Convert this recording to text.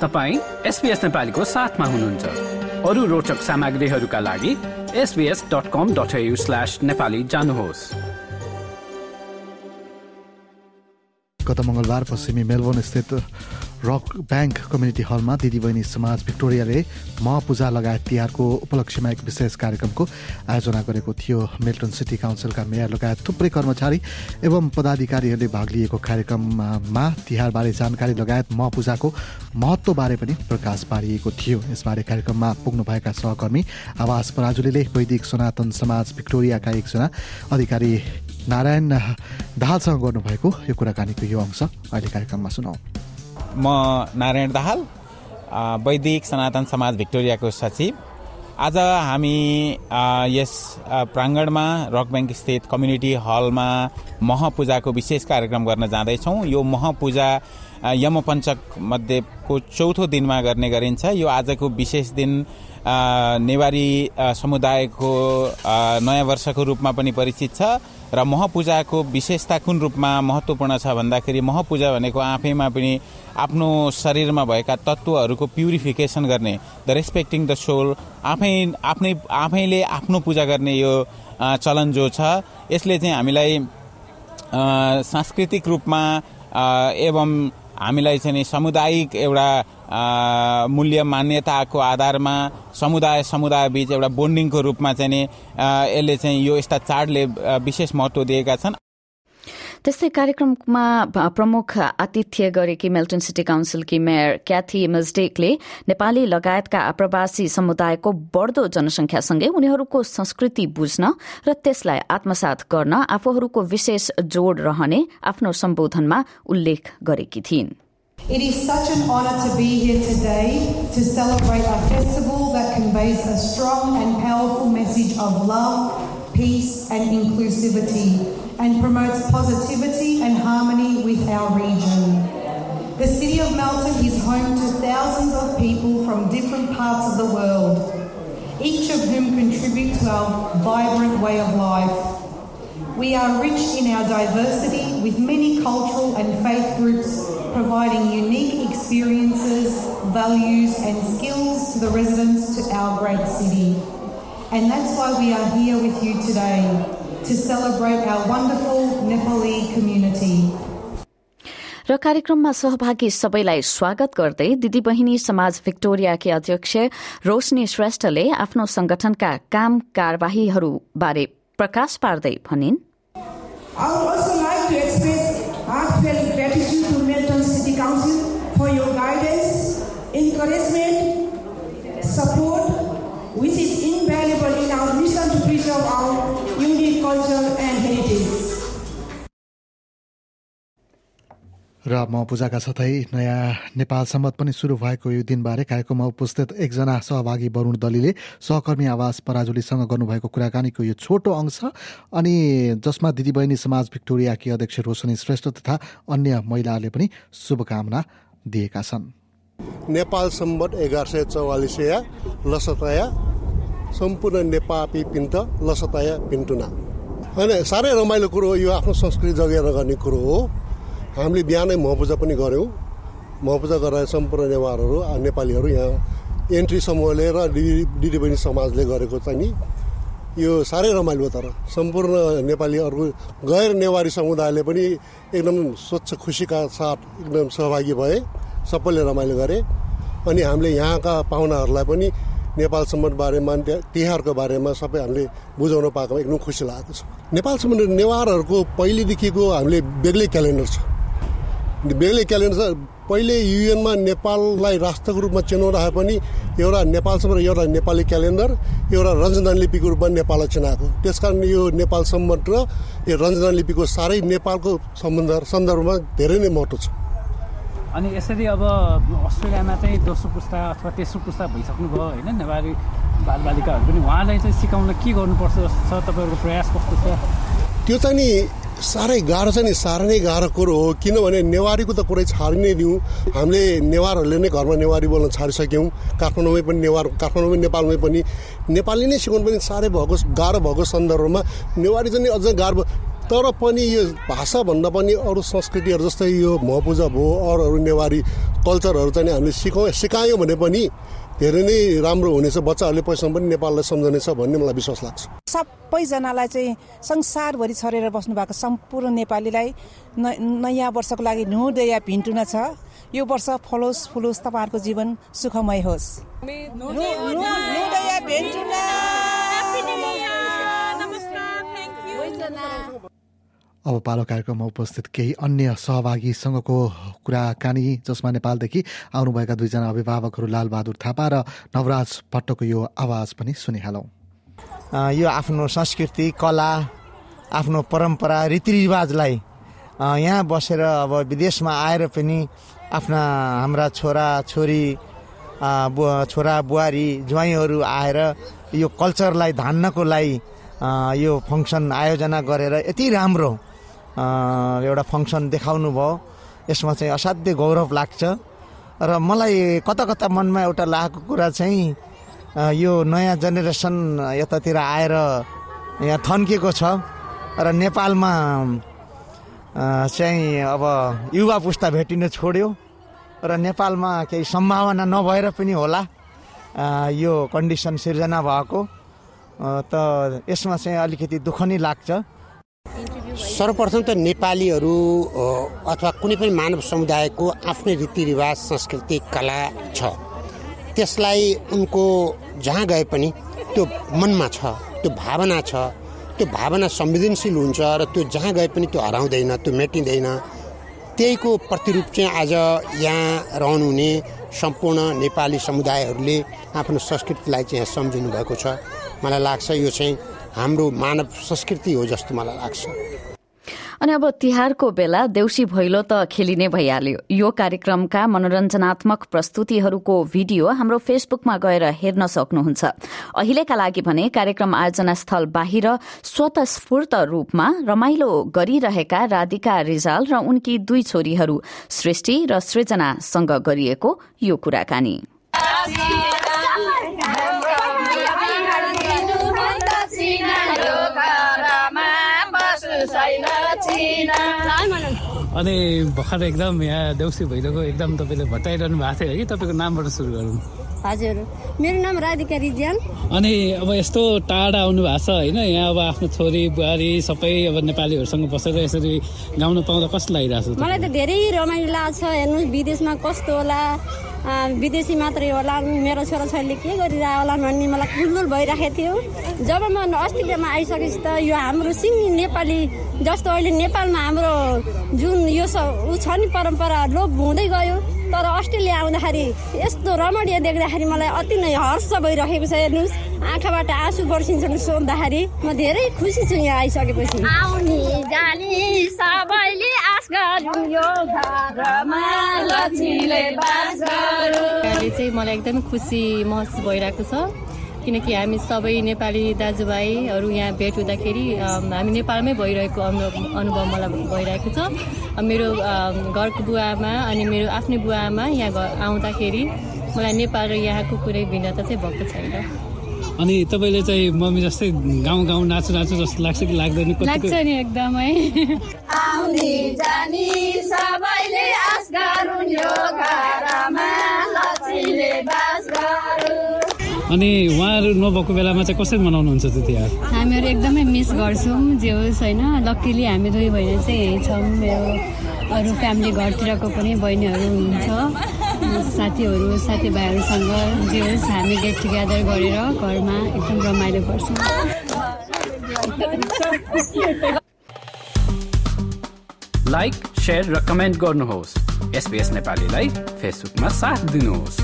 तपाईँ एसपिएस नेपालीको साथमा हुनुहुन्छ। अरू रोचक सामग्रीहरूका लागि SBS dot com dot slash Nepali जानुहोस्। गत मङ्गलबार पश्चिमी मेलबोर्न स्थित रक ब्याङ्क कम्युनिटी हलमा दिदीबहिनी समाज भिक्टोरियाले म पूजा लगायत तिहारको उपलक्ष्यमा एक विशेष कार्यक्रमको आयोजना गरेको थियो। मिल्टन सिटी काउन्सिलका मेयर लगायत थुप्रै कर्मचारी एवं पदाधिकारीहरूले भाग लिएको कार्यक्रममा तिहारबारे जानकारी लगायत म पूजाको महत्त्वबारे पनि प्रकाश पारिएको थियो। यसबारे कार्यक्रममा पुग्नुभएका सहकर्मी आवास पराजुलीले वैदिक सनातन समाज भिक्टोरियाका एकजना अधिकारी नारायण दाहालसँग गर्नुभएको यो कुराकानीको यो अंश अहिले कार्यक्रममा सुनाऊ म नारायण दाहाल वैदिक सनातन समाज भिक्टोरियाको सचिव। आज हामी यस प्राङ्गणमा रक ब्याङ्क स्थित कम्युनिटी हलमा महपूजाको विशेष कार्यक्रम गर्न जाँदैछौँ। यो महपूजा यमपञ्चक मध्येको चौथो दिनमा गर्ने गरिन्छ। यो आजको विशेष दिन नेवारी समुदायको नयाँ वर्षको रूपमा पनि परिचित छ र महपूजाको विशेषता कुन रूपमा महत्त्वपूर्ण छ भन्दाखेरि महपूजा भनेको आफैमा पनि आफ्नो शरीरमा भएका तत्त्वहरूको प्युरिफिकेसन गर्ने द रेस्पेक्टिङ द सोल आफै आफ्नै आफैले आफ्नो पूजा गर्ने यो चलन जो छ यसले चाहिँ हामीलाई सांस्कृतिक रूपमा एवं हामीलाई चाहिँ सामुदायिक एउटा मूल्य मान्यताको आधारमा समुदाय समुदाय बीच एउटा बोन्डिङको रूपमा चाहिँ यसले चाहिँ यो यस्ता चाडले विशेष महत्व दिएका छन्। त्यस्तै कार्यक्रममा प्रमुख आतिथ्य गरेकी मेल्टन सिटी काउन्सिलकी मेयर क्याथी मजडेकले नेपाली लगायतका आप्रवासी समुदायको बढ़दो जनसंख्यासँगै उनीहरूको संस्कृति बुझ्न र त्यसलाई आत्मसात गर्न आफूहरूको विशेष जोड़ रहने आफ्नो सम्बोधनमा उल्लेख गरेकी थिइन्। It is such an honour to be here today to celebrate a festival that conveys a strong and powerful message of love, peace, and inclusivity. And promotes positivity and harmony with our region. The city of Melton is home to thousands of people from different parts of the world, each of whom contribute to our vibrant way of life. We are rich in our diversity with many cultural and faith groups providing unique experiences, values, and skills to the residents to our great city. And that's why we are here with you today to celebrate our wonderful Nepali community. र कार्यक्रममा सहभागी सबैलाई स्वागत गर्दै दिदी बहिनी समाज भिक्टोरियाकी अध्यक्ष रोशनी श्रेष्ठले आफ्नो संगठनका काम कार्यवाहीहरूबारे प्रकाश पार्दै भनिन् र म पूजाका साथै नयाँ नेपाल सम्मत पनि सुरु भएको यो दिनबारे कार्यक्रममा उपस्थित एकजना सहभागी वरुण दलीले सहकर्मी आवास पराजुलीसँग गर्नुभएको कुराकानीको यो छोटो अंश अनि जसमा दिदीबहिनी समाज भिक्टोरियाकी अध्यक्ष रोशनी श्रेष्ठ तथा अन्य महिलाहरूले पनि शुभकामना दिएका छन्। नेपाल सम्बत एघार सय चौवालिसया लसतया सम्पूर्ण नेपापी पिन्त लसतया पिन्टुना। होइन साह्रै रमाइलो कुरो हो यो आफ्नो संस्कृति जगेर गर्ने कुरो हो। हामीले बिहानै महपूजा पनि गऱ्यौँ महपूजा गरेर सम्पूर्ण नेवारहरू नेपालीहरू यहाँ एन्ट्री समूहले र दिदी बहिनी समाजले गरेको चाहिँ नि यो साह्रै रमाइलो तर सम्पूर्ण नेपालीहरू गैर नेवारी समुदायले पनि एकदम स्वच्छ खुसीका साथ एकदम सहभागी भए सबैले रमाइलो गरे अनि हामीले यहाँका पाहुनाहरूलाई पनि नेपाल सम्बन्ध बारेमा तिहारको बारेमा सबै हामीले बुझाउन पाएकोमा एकदम खुसी लागेको छ नेपाल सम्बन्ध नेवारहरूको पहिलेदेखिको हामीले बेग्लै क्यालेन्डर छ बेग्लै क्यालेन्डर छ पहिले युएनमा नेपाललाई राष्ट्रको रूपमा चिनाउँदाखेरि पनि एउटा नेपालसम्म एउटा नेपाली क्यालेन्डर एउटा रञ्जन लिपिको रूपमा नेपाललाई चिनाएको। त्यस कारण यो नेपाल सम्बन्ध र यो रञ्जन लिपिको साह्रै नेपालको सम्बन्ध सन्दर्भमा धेरै नै महत्त्व छ। अनि यसरी अब अस्ट्रेलियामा चाहिँ दोस्रो पुस्ता अथवा तेस्रो पुस्ता भइसक्नुभयो होइन? नेवारी बालबालिकाहरू पनि उहाँलाई चाहिँ सिकाउन के गर्नुपर्छ जस्तो छ तपाईँहरूको प्रयास कस्तो छ? त्यो चाहिँ नि साह्रै गाह्रो छ नि साह्रै नै गाह्रो कुरो हो। किनभने नेवारीको त कुरै छाडि नै दिउँ। हामीले नेवारहरूले नै घरमा नेवारी बोल्न छाडिसक्यौँ। काठमाडौँमै पनि नेवार काठमाडौँमै नेपालमै पनि। नेपाली नै सिकाउनु पनि साह्रै भएको गाह्रो भएको सन्दर्भमा नेवारी चाहिँ अझ गाह्रो। तर पनि यो भाषाभन्दा पनि अरू संस्कृतिहरू जस्तै यो महपूजा भयो अरू अरू नेवारी कल्चरहरू चाहिँ हामीले सिकाउँ सिकायौँ भने पनि धेरै नै राम्रो हुनेछ बच्चाहरूले पैसा पनि नेपाललाई सम्झनेछ भन्ने मलाई विश्वास लाग्छ। सबैजनालाई चाहिँ संसारभरि छरेर बस्नु भएको सम्पूर्ण नेपालीलाई नयाँ वर्षको लागि नुदया भिन्टुना छ। यो वर्ष फलोस् फुलोस् तपाईँहरूको जीवन सुखमय होस्। अब पालो कार्यक्रममा उपस्थित केही अन्य सहभागीसँगको कुराकानी जसमा नेपालदेखि आउनुभएका दुईजना अभिभावकहरू लालबहादुर थापा र नवराज भट्टको यो आवाज पनि सुनिहालौँ। यो आफ्नो संस्कृति कला आफ्नो परम्परा रीतिरिवाजलाई यहाँ बसेर अब विदेशमा आएर पनि आफ्ना हाम्रा छोरा छोरी छोरा बुहारी ज्वाइँहरू आएर यो कल्चरलाई धान्नको लागि यो फङ्सन आयोजना गरेर यति राम्रो एउटा फङ्सन देखाउनु भयो। यसमा चाहिँ असाध्य गौरव लाग्छ। र मलाई कता कता मनमा एउटा लागेको कुरा चाहिँ यो नयाँ जेनेरेसन यतातिर आएर यहाँ थन्किएको छ। र नेपालमा चाहिँ अब युवा पुस्ता भेटिन छोड्यो। र नेपालमा केही सम्भावना नभएर पनि होला यो कन्डिसन सिर्जना भएको। त यसमा चाहिँ अलिकति दुःख नै लाग्छ। सर्वप्रथम त नेपालीहरू अथवा कुनै पनि मानव समुदायको आफ्नै रीतिरिवाज संस्कृति कला छ। त्यसलाई उनको जहाँ गए पनि त्यो मनमा छ त्यो भावना छ त्यो भावना संवेदनशील हुन्छ र त्यो जहाँ गए पनि त्यो हराउँदैन त्यो मेटिँदैन। त्यहीको प्रतिरूप चाहिँ आज यहाँ रहनुहुने सम्पूर्ण नेपाली समुदायहरूले आफ्नो संस्कृतिलाई चाहिँ यहाँ सम्झिनु भएको छ। मलाई लाग्छ यो चाहिँ हाम्रो मानव संस्कृति हो जस्तो मलाई लाग्छ। अनि अब तिहारको बेला देउसी भैलो त खेलिने भइहाल्यो। यो कार्यक्रमका मनोरञ्जनात्मक प्रस्तुतिहरूको भिडियो हाम्रो फेसबुकमा गएर हेर्न सक्नुहुन्छ। अहिलेका लागि भने कार्यक्रम आयोजना स्थल बाहिर स्वतस्फूर्त रूपमा रमाइलो गरिरहेका राधिका रिजाल र उनकी दुई छोरीहरू सृष्टि र सृजनासँग गरिएको यो कुराकानी। अनि भर्खर एकदम यहाँ देउसी भैलोको एकदम तपाईँले भट्टाइरहनु भएको थियो है तपाईँको नामबाट सुरु गरौँ। हजुर। मेरो नाम राधिका रिज्यान। अनि अब यस्तो टाढा आउनु भएको छ होइन यहाँ अब आफ्नो छोरी बुहारी सबै अब नेपालीहरूसँग बसेर यसरी गाउन पाउँदा कस्तो लागिरहेको छ मलाई त धेरै रमाइलो लाग्छ हेर्नु विदेशमा कस्तो होला विदेशी मात्रै होला मेरो छोराछोरीले के गरिरह होला भन्ने मलाई खुलदुल भइरहेको थियो। जब म अस्ट्रेलियामा आइसकेपछि त यो हाम्रो सिङ्गी नेपाली जस्तो अहिले नेपालमा हाम्रो जुन यो ऊ छ नि परम्परा लोप हुँदै गयो तर अस्ट्रेलिया आउँदाखेरि यस्तो रमणीय देख्दाखेरि मलाई अति नै हर्ष भइरहेको छ हेर्नुहोस्। आँखाबाट आँसु बर्सिन्छन् सोध्दाखेरि म धेरै खुसी छु यहाँ आइसकेपछि। चाहिँ मलाई एकदमै खुसी महसुस भइरहेको छ। किनकि हामी सबै नेपाली दाजुभाइहरू यहाँ भेट हुँदाखेरि हामी नेपालमै भइरहेको अनुभव मलाई भइरहेको छ। मेरो घरको बुवामा अनि मेरो आफ्नै बुवामा यहाँ आउँदाखेरि मलाई नेपाल र यहाँको कुनै भिन्नता चाहिँ भएको छैन। अनि तपाईँले चाहिँ मम्मी जस्तै गाउँ गाउँ नाचु नाचु जस्तो लाग्छ कि लाग्दैन? लाग्छ नि एकदमै। सबैले आस गरून् यो घरमा लक्ष्मीले बास गरून्। अनि उहाँहरू नभएको बेलामा चाहिँ कसरी मनाउनुहुन्छ त्यो तिहार हामीहरू एकदमै मिस गर्छौँ जे होस् होइन। लक्कीली हामी दुई बहिनी चाहिँ यहीँ छौँ मेरो अरू फ्यामिली घरतिरको पनि बहिनीहरू हुनुहुन्छ। साथीहरू साथीभाइहरूसँग जे होस् हामी गेट टुगेदर गरेर घरमा एकदम रमाइलो गर्छौँ। लाइक सेयर र कमेन्ट गर्नुहोस्। एसपिएस नेपालीलाई फेसबुकमा साथ दिनुहोस्।